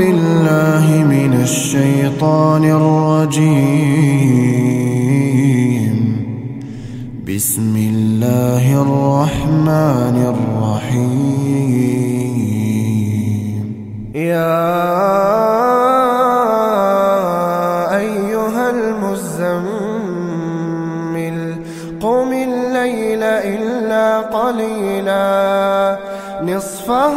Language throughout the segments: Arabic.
بالله من الشيطان الرجيم. بسم الله الرحمن الرحيم. يا أيها المزمل قم الليل إلا قليلا نصفه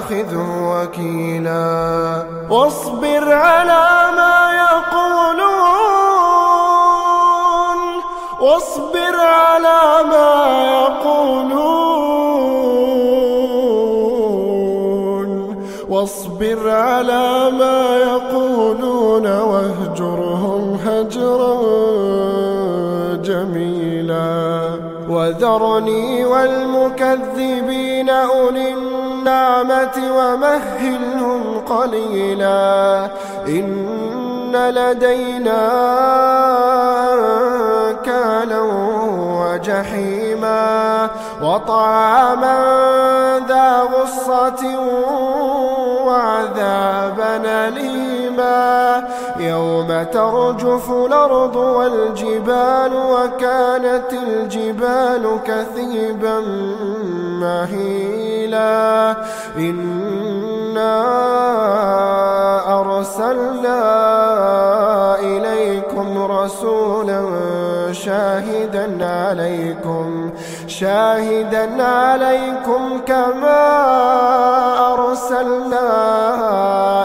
فاتخذه وكيلا. واصبر على ما يقولون. واصبر على ما يقولون. واصبر على ما يقولون واهجرهم هجرا جميلا. وذرني والمكذبين أولي النعمة ومهلهم قليلا إن لدينا كالا وجحيما وطعاما ذا غصة وعذابا أليما. يوم ترجف الأرض والجبال وكانت الجبال كثيبا مهيلا. إنا أرسلنا إليكم رسولا شاهدا عليكم شاهدا عليكم كما أرسلنا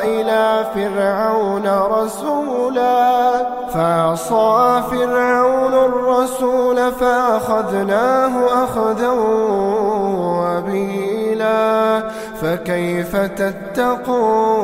إلى فرعون رسولا فعصى فرعون الرسول فأخذناه أخذا وبيلا فكيف تتقون؟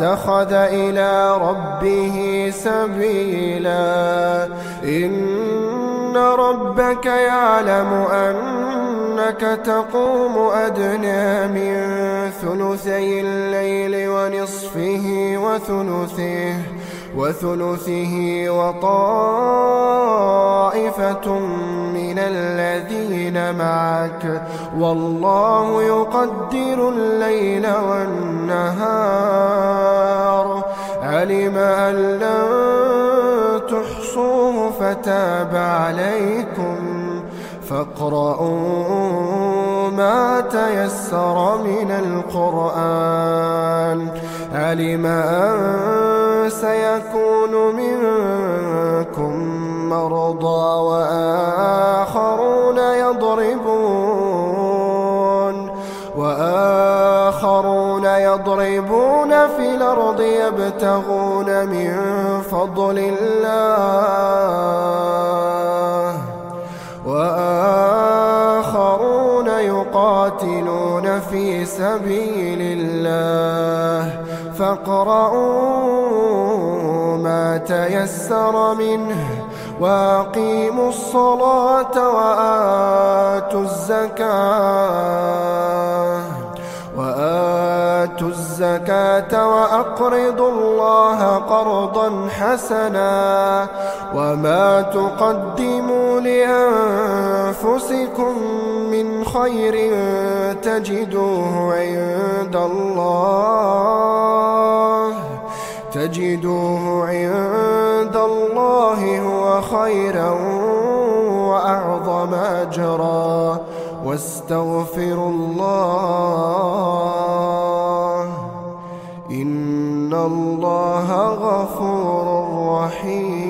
اتخذ إلى ربه سبيلا. إن ربك يعلم أنك تقوم أدنى من ثلثي الليل ونصفه وثلثه وثلثه وطائفة الذين معك. والله يقدر الليل والنهار. علم أن لن تحصوه فتاب عليكم. فاقرؤوا ما تيسر من القرآن. علم أن سيكون منكم مرضى وآخرون الأرض يبتغون من فضل الله وآخرون يقاتلون في سبيل الله فاقرؤوا ما تيسر منه وأقيموا الصلاة وآتوا الزكاة الزكاة وأقرضوا الله قرضا حسنا وما تقدموا لأنفسكم من خير تجدوه عند الله تجدوه عند الله هو خيرا وأعظم أجرا واستغفروا الله إن الله غفور رحيم